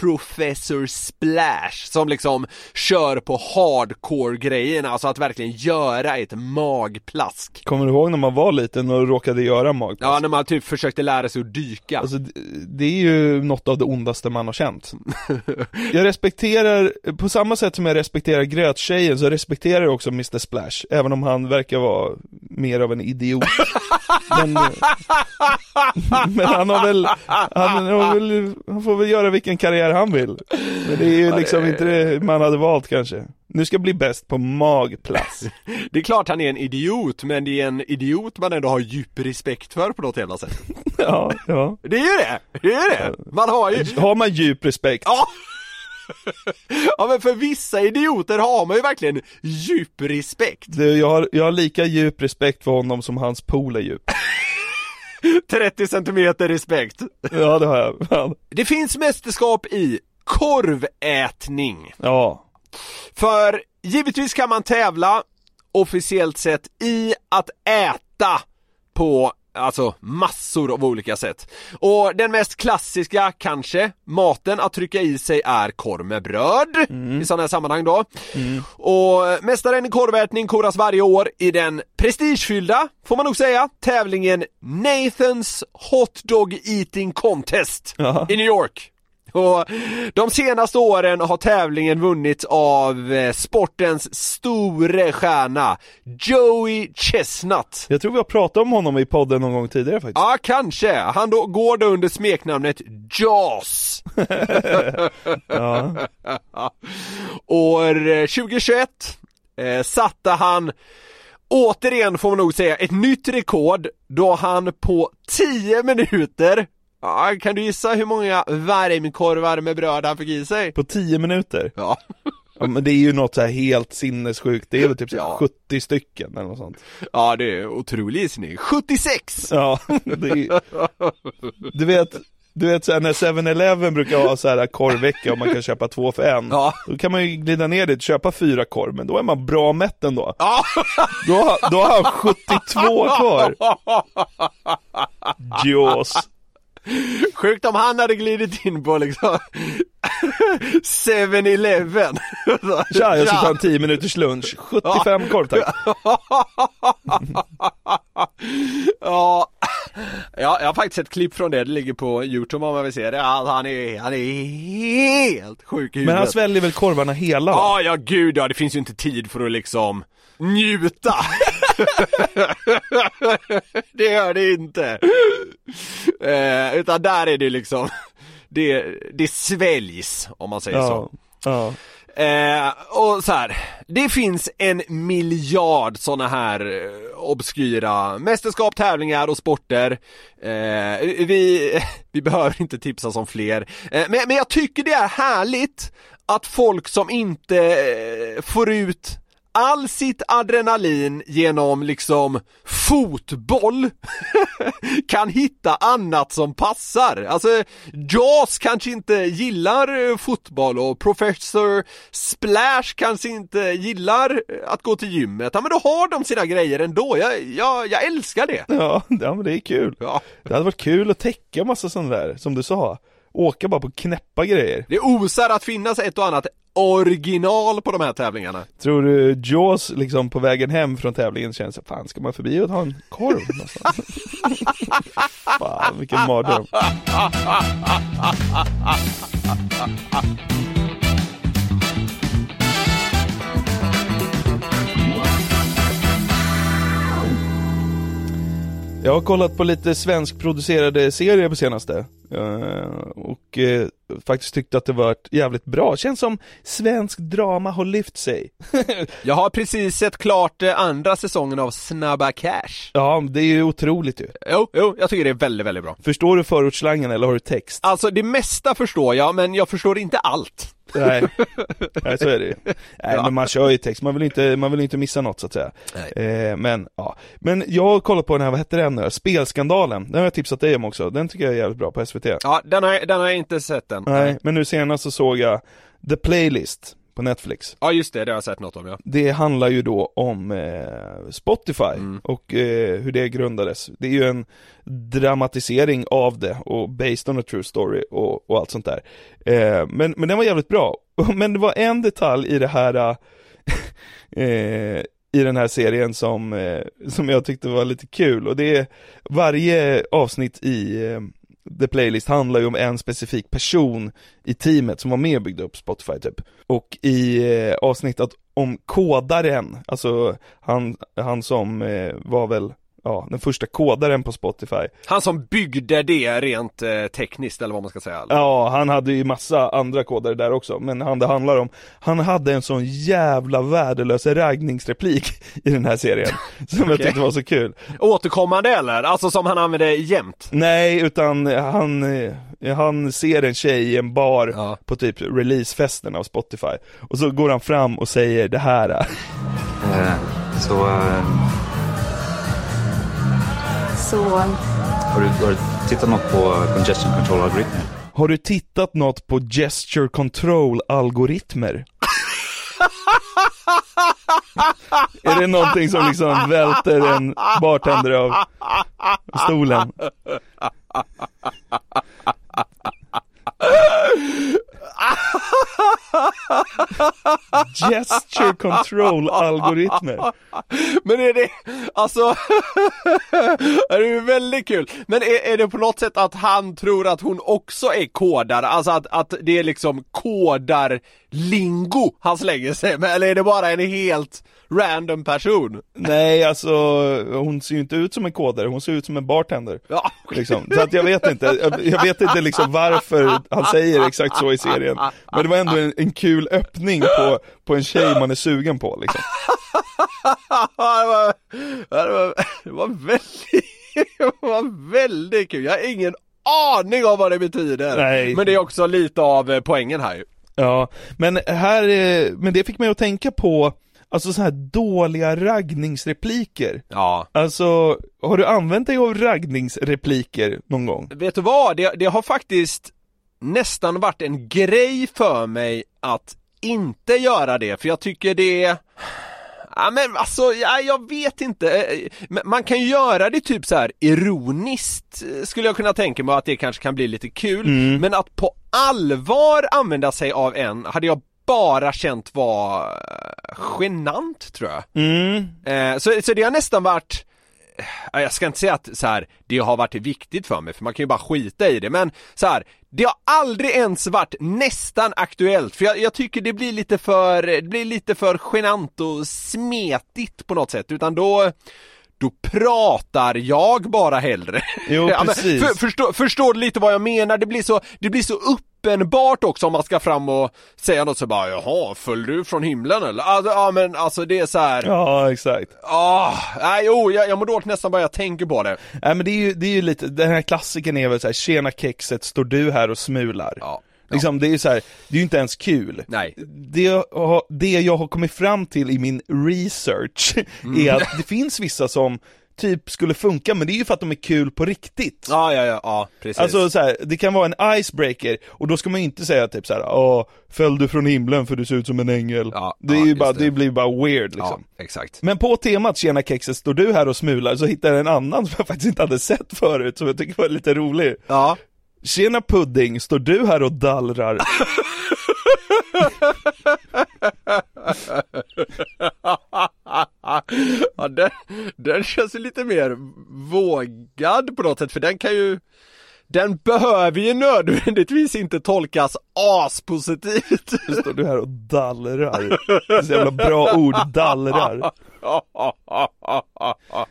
Professor Splash som liksom kör på hardcore grejerna, alltså att verkligen göra ett magplask. Kommer du ihåg när man var liten och råkade göra magplask? Ja, när man typ försökte lära sig att dyka. Alltså, det- det är ju något av det ondaste man har känt. Jag respekterar, på samma sätt som jag respekterar gröttjejen så respekterar jag också Mr Splash, även om han verkar vara mer av en idiot. Men, men han har väl, han, har väl, han får väl göra vilken karriär han vill. Men det är ju liksom inte det man hade valt kanske. Nu ska jag bli bäst på magplask. Det är klart han är en idiot, men det är en idiot man ändå har djup respekt för på något jävla sätt. Ja, ja. Det är ju det! Det är ju det! Man har ju... Har man djup respekt? Ja! Ja men för vissa idioter har man ju verkligen djup respekt. Du, jag, har, jag har lika djup respekt för honom som hans pool är djup. 30 centimeter respekt. Ja, det har jag. Ja. Det finns mästerskap i korvätning. Ja. För givetvis kan man tävla officiellt sett i att äta på Alltså massor av olika sätt. Och den mest klassiska kanske, maten att trycka i sig är korv med bröd i sådana här sammanhang då. Och mästaren i korvätning koras varje år i den prestigefyllda, får man nog säga, tävlingen Nathans Hot Dog Eating Contest Ja. i New York. Och de senaste åren har tävlingen vunnits av eh, sportens store stjärna Joey Chestnut. Jag tror vi har pratat om honom i podden någon gång tidigare faktiskt. Ja, kanske. Han då, går då under smeknamnet Jaws. Ja. År eh, 2021 eh, satte han återigen får man nog säga ett nytt rekord då han på 10 minuter Ja, kan du gissa hur många varmkorvar med bröd han fick i sig? På 10 minuter? Ja. Ja men det är ju något så här helt sinnessjukt, det är väl typ så Ja. 70 stycken eller något sånt Ja, det är otrolig gissning. 76! Ja, det är, du vet du vet såhär när 7-Eleven brukar ha så här korvvecka och man kan köpa två för en Ja. Då kan man ju glida ner dit, köpa fyra korv, men då är man bra mätt ändå Ja. Då, då har han 72 kvar Jaws Sjukt om han hade glidit in på liksom 7-Eleven. Tja, jag ska ta en 10 minuters lunch, 75 korv tack ja. ja, jag har faktiskt ett klipp från det, det ligger på Youtube om man vill se det. Alltså, han, är, han är helt sjuk i huvudet. Men han sväljer väl korvarna hela? Ja, ja gud ja, det finns ju inte tid för att liksom njuta. det gör det inte. Eh, utan där är det liksom, det, det sväljs om man säger så. Ja, ja. Eh, och så här, det finns en miljard såna här eh, obskyra mästerskap, tävlingar och sporter. Eh, vi, vi behöver inte tipsa som fler. Eh, men, men jag tycker det är härligt att folk som inte eh, får ut all sitt adrenalin genom liksom fotboll kan hitta annat som passar. Alltså, Jaws kanske inte gillar eh, fotboll och Professor Splash kanske inte gillar eh, att gå till gymmet. Ja men då har de sina grejer ändå. Jag, jag, jag älskar det. Ja, ja men det är kul. Ja. Det hade varit kul att täcka massa sådana där, som du sa. Åka bara på knäppa grejer. Det osar att finnas ett och annat original på de här tävlingarna. Tror du Jaws liksom på vägen hem från tävlingen känner sig, fan ska man förbi och ta en korv någonstans? fan vilken mardröm. Jag har kollat på lite svenskproducerade serier på senaste. Eh, och eh, faktiskt tyckte att det var jävligt bra. Känns som svensk drama har lyft sig. Jag har precis sett klart eh, andra säsongen av Snabba Cash. Ja, det är ju otroligt ju. Jo, jo, jag tycker det är väldigt, väldigt bra. Förstår du förortsslangen eller har du text? Alltså det mesta förstår jag, men jag förstår inte allt. Nej, Nej så är det ju. Nej men man kör ju text, man vill inte, man vill inte missa något så att säga. Eh, men ja, men jag har kollat på den här, vad hette den nu? Spelskandalen, den har jag tipsat dig om också, den tycker jag är jävligt bra på SVT. Ja, den har, den har jag inte sett än. Nej, men nu senast så såg jag The Playlist på Netflix. Ja just det, det har jag sett något om ja. Det handlar ju då om eh, Spotify och eh, hur det grundades. Det är ju en dramatisering av det och based on a true story och, och allt sånt där. Eh, men, men den var jävligt bra. Men det var en detalj i det här eh, i den här serien som, eh, som jag tyckte var lite kul och det är varje avsnitt i eh, The Playlist handlar ju om en specifik person i teamet som var med och byggde upp Spotify typ. Och i eh, avsnittet om kodaren, alltså han, han som eh, var väl, ja, den första kodaren på Spotify. Han som byggde det rent eh, tekniskt eller vad man ska säga. eller? Ja, han hade ju massa andra kodare där också, men han det handlar om, han hade en sån jävla värdelös raggningsreplik i den här serien, som jag Okej. tyckte var så kul. Återkommande eller? Alltså som han använder jämt? Nej, utan han, han ser en tjej i en bar på typ releasefesten av Spotify Och så går han fram och säger det här Eh, så... Eh, Så har, du, har du tittat något på congestion control-algoritmer? Har du tittat något på gesture control algoritmer? Är det någonting som liksom välter en bartender av stolen? Gesture control algoritmer. Men är det, alltså, det är ju väldigt kul. Men är, är det på något sätt att han tror att hon också är kodare? Alltså att, att det är liksom kodar kodarlingo han slänger sig med? Eller är det bara en helt random person? Nej, alltså hon ser ju inte ut som en kodare, hon ser ut som en bartender. Ja. Liksom. Så att jag vet inte, jag, jag vet inte liksom varför han säger exakt så i serien. Men det var ändå en, en kul öppning på, på en tjej man är sugen på liksom. det, var, det, var, det var väldigt, det var väldigt kul. Jag har ingen aning om vad det betyder. Nej. Men det är också lite av eh, poängen här ju. Ja, men här, eh, men det fick mig att tänka på Alltså så här dåliga raggningsrepliker Ja Alltså, har du använt dig av raggningsrepliker någon gång? Vet du vad? Det, det har faktiskt nästan varit en grej för mig att inte göra det, för jag tycker det Ja men alltså, ja, jag vet inte. Eh, men Man kan ju göra det typ så här ironiskt eh, skulle jag kunna tänka mig att det kanske kan bli lite kul. Mm. Men att på allvar använda sig av en hade jag bara känt var eh, genant tror jag. Mm, Eh, så, så det har nästan varit Ja, jag ska inte säga att så här, det har varit viktigt för mig, för man kan ju bara skita i det, men så här, det har aldrig ens varit nästan aktuellt, för jag, jag tycker det blir lite för, det blir lite för genant och smetigt på något sätt, utan då då pratar jag bara hellre. Jo, Ja, men precis. för, förstår, förstår du lite vad jag menar? Det blir så, det blir så uppenbart också om man ska fram och säga något så bara Jaha, föll du från himlen eller? Alltså, ja men alltså det är så här. Ja, exakt Ah, nej jo, jag, jag mår dåligt nästan bara jag tänker på det. Nej men det är ju, det är ju lite, den här klassiken är väl såhär, tjena kexet, står du här och smular? Ja. Liksom, det är ju så här, det är ju inte ens kul. Nej. Det jag, har, det jag har kommit fram till i min research Mm. är att det finns vissa som typ skulle funka, men det är ju för att de är kul på riktigt. Ja, ja, ja, ja precis. Alltså så här, det kan vara en icebreaker, och då ska man ju inte säga typ såhär, åh, föll du från himlen för du ser ut som en ängel. Ja, det, är ja, ju bara, det. det. blir bara weird liksom. ja, exakt. Men på temat tjena kexet, står du här och smular, så hittar jag en annan som jag faktiskt inte hade sett förut, som jag tycker var lite rolig. Ja. Tjena pudding, står du här och dallrar? ja, den, den känns ju lite mer vågad på något sätt, för den kan ju den behöver ju nödvändigtvis inte tolkas aspositivt. Nu står du här och dallrar. Så jävla bra ord, dallrar.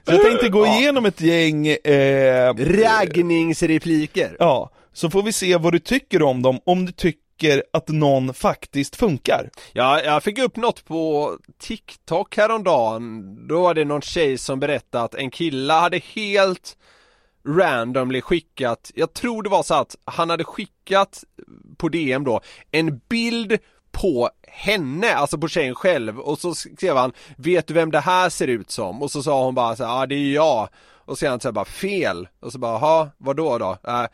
Så jag tänkte gå igenom ett gäng eh, Raggningsrepliker. Ja, så får vi se vad du tycker om dem, om du tycker att någon faktiskt funkar. Ja, jag fick upp något på TikTok häromdagen. Då var det någon tjej som berättade att en kille hade helt randomly skickat, jag tror det var så att han hade skickat på DM då en bild på henne, alltså på tjejen själv och så skrev han Vet du vem det här ser ut som? Och så sa hon bara så ja ah, det är jag Och så han så bara fel och så bara, jaha, vadå då? Äh,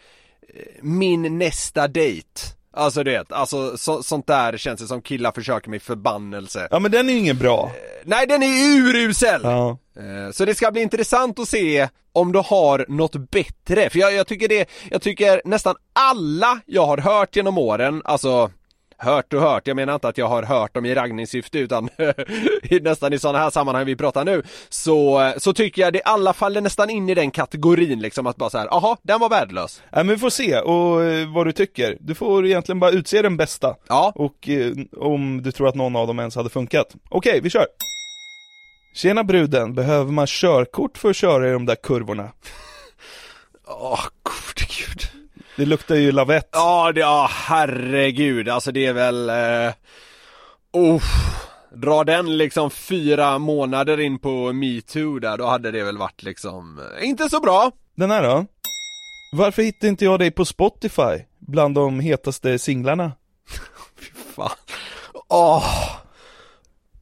min nästa dejt Alltså du vet, alltså så, sånt där känns det som killar försöker med förbannelse Ja men den är ju ingen bra. Nej den är urusel! Ja. Eh, Så det ska bli intressant att se om du har något bättre, för jag, jag tycker det, jag tycker nästan alla jag har hört genom åren, alltså Hört och hört, jag menar inte att jag har hört dem i raggningssyfte utan nästan i sådana här sammanhang vi pratar nu Så, så tycker jag det alla faller nästan in i den kategorin liksom att bara så här, aha, den var värdelös Ja, men vi får se och eh, vad du tycker. Du får egentligen bara utse den bästa. Ja. Och eh, om du tror att någon av dem ens hade funkat. Okej, vi kör! Tjena bruden, behöver man körkort för att köra i de där kurvorna? Åh, gode gud Det luktar ju lavett. Ja, det, ja herregud, alltså det är väl... Eh, oh, dra den liksom fyra månader in på metoo där, då hade det väl varit liksom, eh, inte så bra. Den här då? Varför hittar inte jag dig på Spotify? Bland de hetaste singlarna? Fan. Åh!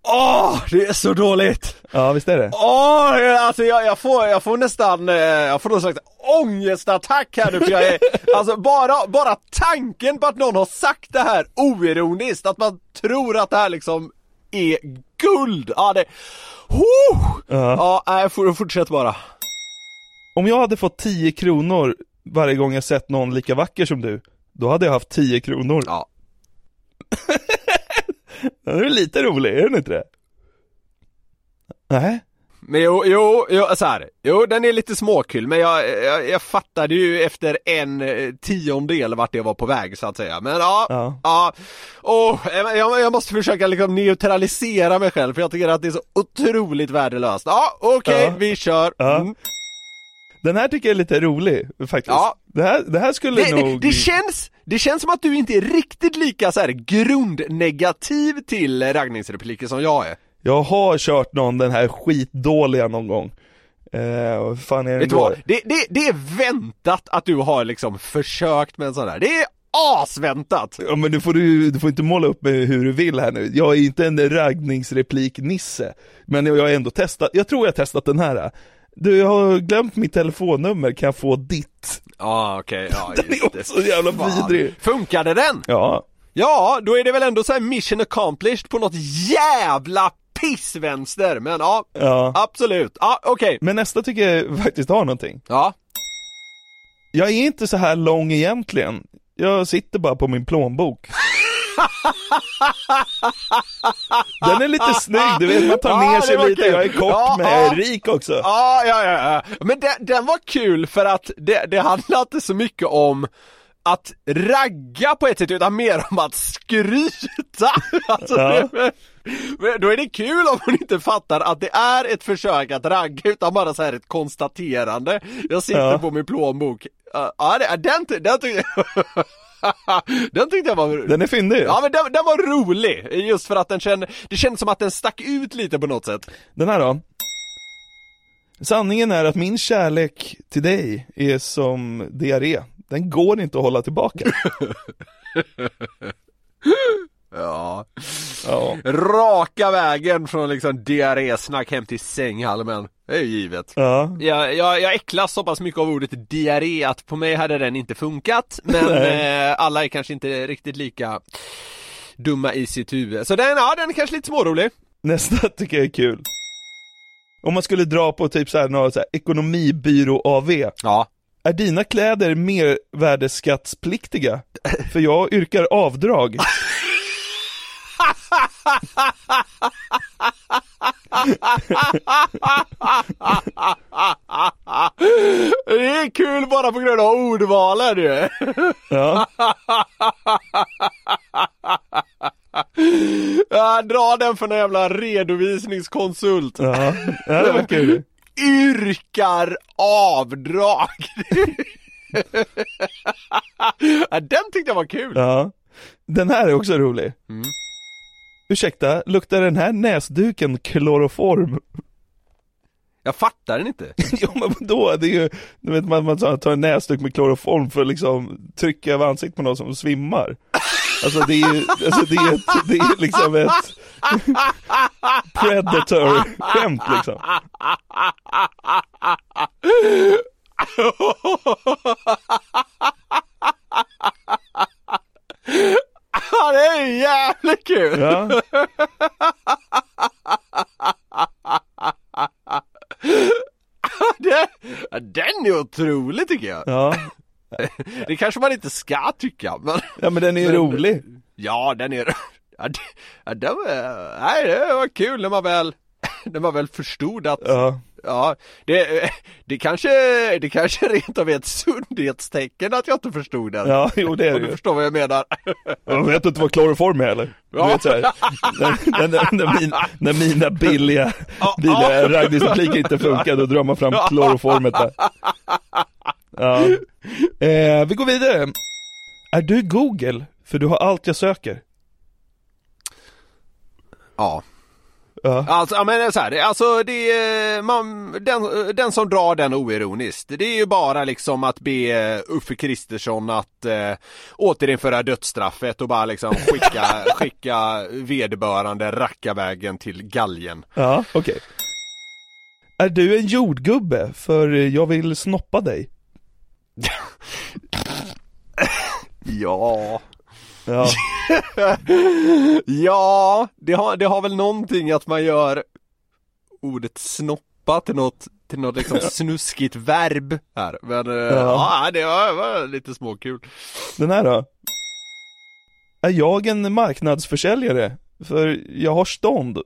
Åh, det är så dåligt! Ja, visst är det? Åh, alltså jag, jag, får, jag får nästan, eh, jag får någon slags ångestattack här nu för jag är, alltså bara, bara tanken på att någon har sagt det här oironiskt, att man tror att det här liksom är guld, ja det, oh! Ja. Nej, for, fortsätt bara. Om jag hade fått 10 kronor varje gång jag sett någon lika vacker som du, då hade jag haft 10 kronor. Ja. Den är lite rolig, är den inte det? Nej? Men jo, jo, jo så här. jo den är lite småkul men jag, jag, jag fattade ju efter en eh, tiondel vart jag var på väg så att säga. Men ja, Ja. ja. Och jag, jag måste försöka liksom neutralisera mig själv för jag tycker att det är så otroligt värdelöst. Ja, okej, Ja. vi kör. Ja. Mm. Den här tycker jag är lite rolig, faktiskt. Ja. Det, här, det här skulle Det, det, nog... det, känns, det känns som att du inte är riktigt lika så här grundnegativ till raggningsrepliker som jag är. Jag har kört någon den här skitdåliga någon gång. Eh, fan är det Vet du går? vad? Det, det, det är väntat att du har liksom försökt med en sån där. Det är asväntat! Ja men du får, du, du får inte måla upp mig hur du vill här nu. Jag är inte en raggningsreplik-nisse. Men jag har ändå testat, jag tror jag har testat den här. Du, jag har glömt mitt telefonnummer, kan jag få ditt? Ja okej, ja Den just är det. också jävla Fan. vidrig. Funkade den? Ja. Ja, då är det väl ändå så här mission accomplished på något jävla pissvänster, men ja, Ja. absolut. Ja, okej. Men nästa tycker jag faktiskt har någonting. Ja. Jag är inte så här lång egentligen. Jag sitter bara på min plånbok. Den är lite snygg, du vet man tar ner sig lite, kul. jag är kort Ja, men ja. jag är rik också. Ja, ja, ja. Men den, den var kul för att det, det handlar inte så mycket om att ragga på ett sätt utan mer om att skryta. Alltså, Ja. det, då är det kul om man inte fattar att det är ett försök att ragga utan bara så här ett konstaterande. Jag sitter Ja. på min plånbok. Ja, det, den, den tyckte Den tyckte jag var Den är fyndig. Ja men den, den var rolig, just för att den kände, det kändes som att den stack ut lite på något sätt. Den här då? Sanningen är att min kärlek till dig är som diarré. Den går inte att hålla tillbaka. Ja. Ja. Raka vägen från liksom diarrésnack hem till sänghalmen. Det är ju givet. Ja. Jag, jag, jag äcklas så pass mycket av ordet diarré att på mig hade den inte funkat. Men eh, alla är kanske inte riktigt lika dumma i sitt huvud. Så den, ja den är kanske lite smårolig. Nästa tycker jag är kul. Om man skulle dra på typ såhär, några så här ekonomibyrå-AV. Ja. Är dina kläder mervärdesskattspliktiga? För jag yrkar avdrag. Det är kul bara på grund av ordvalen ju. Ja. Ja, dra den för en jävla redovisningskonsult. Ja, ja det var kul. Yrkar avdrag. ja, den tyckte jag var kul. Ja. Den här är också rolig. Mm. Ursäkta, luktar den här näsduken kloroform? Jag fattar den inte. jo men då det är ju, du vet man, man tar en näsduk med kloroform för att liksom trycka över ansiktet på någon som svimmar. Alltså det är ju, alltså det är, ett, det är liksom ett predator-skämt liksom. Ja, det är jävligt kul! Ja. det, den är otrolig tycker jag. Ja. Det kanske man inte ska tycka men Ja men den är ju rolig. Ja den är ja, det, ja, det, var, nej, det var kul när man väl När man väl förstod att Ja. Ja, det, det kanske, det kanske rent av är ett sundhetstecken att jag inte förstod den. Ja, jo det är Om det du ju. förstår vad jag menar. Jag vet inte vad kloroform är eller? Du Ja. vet såhär, när, när, när, min, när mina billiga, billiga raggningsrepliker inte funkar, då drar man fram kloroformet där. Ja. Eh, vi går vidare. Är du Google? För du har allt jag söker. Ja. Ja. Alltså, ja men så här, alltså det är, man, den, den som drar den oironiskt, det är ju bara liksom att be Uffe Kristersson att eh, återinföra dödsstraffet och bara liksom skicka, skicka vederbörande rackarvägen till galgen. Ja, okej. Är du en jordgubbe? För jag vill snoppa dig. Ja. Ja. ja, det har, det har väl någonting att man gör ordet snoppa till något, till något liksom snuskigt verb här. Men ja, ja det var, var lite småkul. Den här då? Är jag en marknadsförsäljare? För jag har stånd.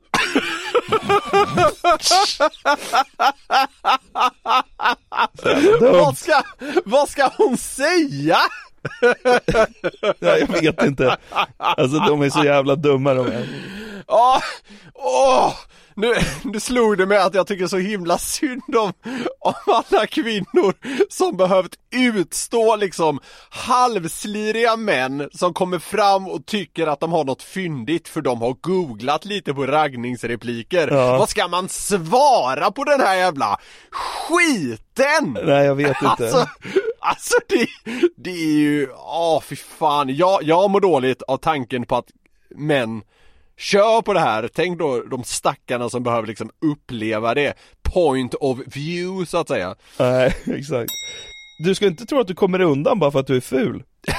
vad, ska, vad ska hon säga? Ja, jag vet inte. Alltså de är så jävla dumma de är. Ja, åh! Nu, nu slog det mig att jag tycker så himla synd om, om alla kvinnor som behövt utstå liksom halvsliriga män som kommer fram och tycker att de har något fyndigt för de har googlat lite på raggningsrepliker. Ja. Vad ska man svara på den här jävla skiten? Nej jag vet inte. Alltså, alltså det, det är ju, åh fy fan. Jag, jag mår dåligt av tanken på att män kör på det här. Tänk då de stackarna som behöver liksom uppleva det. Point of view så att säga. Nej, exakt. Du ska inte tro att du kommer undan bara för att du är ful.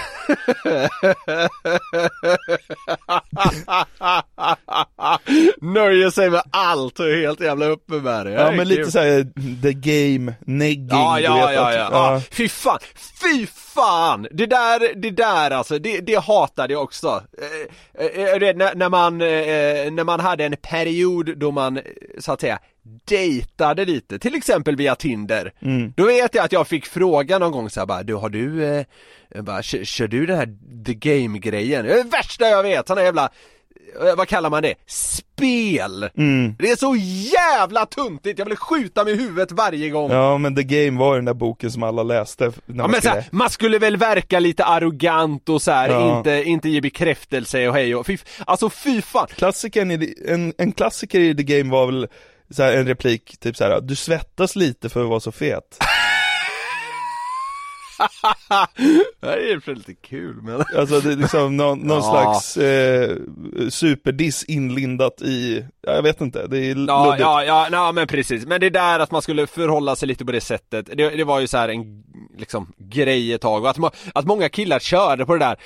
Nöjer sig med allt och är helt jävla uppe med det. Ja men lite såhär the game, negging, Ja, ja, vet ja, att- ja, ja. Fy fan, fy fan! Det där, det där alltså, det, det hatade jag också. Eh, eh, det, när, när man, eh, när man hade en period då man, eh, så att säga, dejtade lite, till exempel via Tinder. Mm. Då vet jag att jag fick fråga någon gång så här, bara, du har du, eh, jag bara, kör, kör du den här the game grejen? Det är det värsta jag vet, såna jävla eh, vad kallar man det? Spel! Mm. Det är så jävla tuntigt, jag vill skjuta mig i huvudet varje gång. Ja men the game var den där boken som alla läste när Ja man men skulle... såhär, man skulle väl verka lite arrogant och så här, Ja. inte, inte ge bekräftelse och hej och fy, alltså fy fan. Klassikern i, en, en klassiker i the game var väl så här, en replik, typ så här: du svettas lite för att vara så fet. det är och för sig lite kul men Alltså det är liksom någon, någon Ja. slags eh, superdiss inlindat i, ja, jag vet inte, det är Ja, luddigt. ja, ja, nej, men precis. Men det där att man skulle förhålla sig lite på det sättet, det, det var ju så här en liksom grej ett tag och att, att många killar körde på det där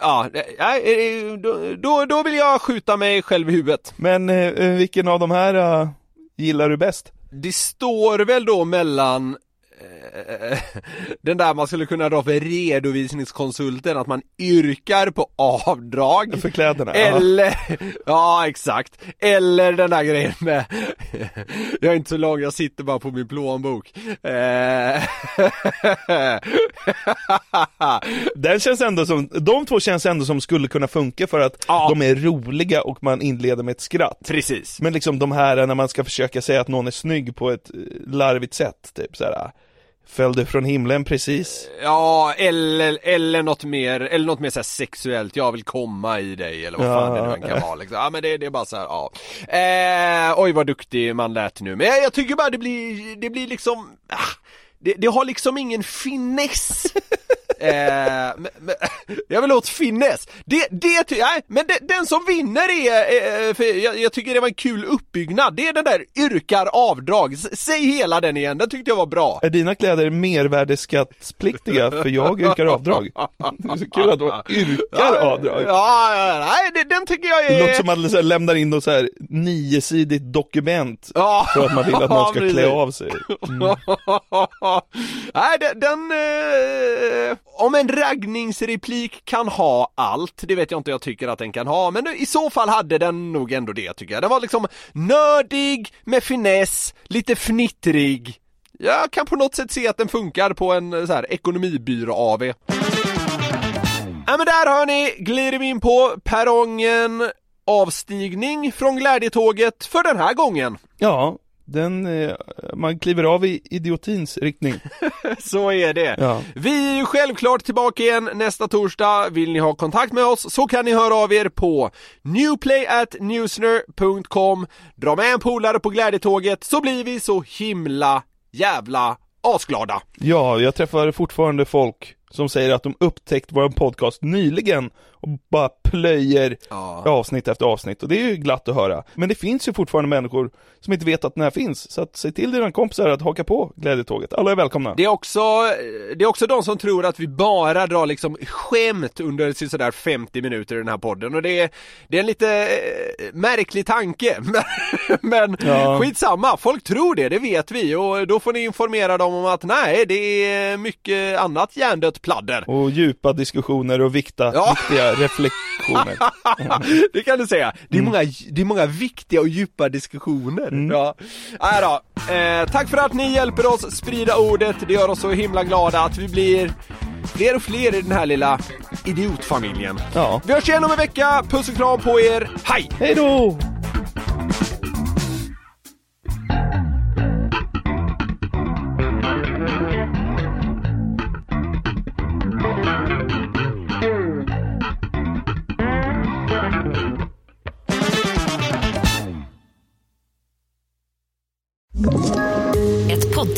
Ja, ja, eh, då, då, då vill jag skjuta mig själv i huvudet. Men eh, vilken av de här eh, gillar du bäst? Det står väl då mellan den där man skulle kunna dra för redovisningskonsulten, att man yrkar på avdrag. För kläderna? Eller, ja exakt. Eller den där grejen med, jag är inte så lång, jag sitter bara på min plånbok. Eh, Den känns ändå som, de två känns ändå som skulle kunna funka för att Ja. de är roliga och man inleder med ett skratt. Precis. Men liksom de här när man ska försöka säga att någon är snygg på ett eh, larvigt sätt, typ såhär Föll från himlen precis? Ja, eller, eller något mer, eller något mer så sexuellt, jag vill komma i dig eller vad fan Ja. det nu än kan vara liksom. Ja men det, det är bara så här, ja. Eh, oj vad duktig man lät nu, men jag, jag tycker bara det blir, det blir liksom, ah, det, det har liksom ingen finess. Eh, men, men, jag vill åt finess. Det, det, nej, men det, den som vinner är, eh, för jag, jag tycker det var en kul uppbyggnad, det är den där yrkar avdrag. Säg hela den igen, den tyckte jag var bra. Är dina kläder mervärdesskattspliktiga? För jag yrkar avdrag. Det är så kul att de yrkar avdrag. Ja, ja, nej, det, den tycker jag Det är... låter som att man så här lämnar in något så här niosidigt dokument Ja, för att man vill att någon ska klä av sig. Mm. Nej, den, den eh, om en raggningsreplik kan ha allt, det vet jag inte jag tycker att den kan ha, men i så fall hade den nog ändå det tycker jag. Den var liksom nördig, med finess, lite fnittrig. Jag kan på något sätt se att den funkar på en eh, så här ekonomibyrå-AV. Ja men där hör ni, glider vi in på perrongen avstigning från glädjetåget för den här gången. Ja, den, eh, man kliver av i idiotins riktning. Så är det. Ja. Vi är ju självklart tillbaka igen nästa torsdag. Vill ni ha kontakt med oss så kan ni höra av er på newplayatnewsner.com Dra med en polare på glädjetåget så blir vi så himla jävla asglada. Ja, jag träffar fortfarande folk som säger att de upptäckt vår podcast nyligen och bara plöjer avsnitt efter avsnitt och det är ju glatt att höra. Men det finns ju fortfarande människor som inte vet att den här finns, så att säg till dina kompisar att haka på glädjetåget. Alla är välkomna. Det är också, det är också de som tror att vi bara drar liksom skämt under sådär 50 minuter i den här podden och det är, det är en lite eh, märklig tanke. Men, men Ja. skitsamma, folk tror det, det vet vi och då får ni informera dem om att nej, det är mycket annat hjärndött pladder. Och djupa diskussioner och vikta, Ja. viktiga reflektioner. det kan du säga. Det är, många, det är många viktiga och djupa diskussioner. Ja. Nej då. Eh, tack för att ni hjälper oss sprida ordet. Det gör oss så himla glada att vi blir fler och fler i den här lilla idiotfamiljen. Ja. Vi hörs igen om en vecka. Puss och kram på er. Hej! Hej då!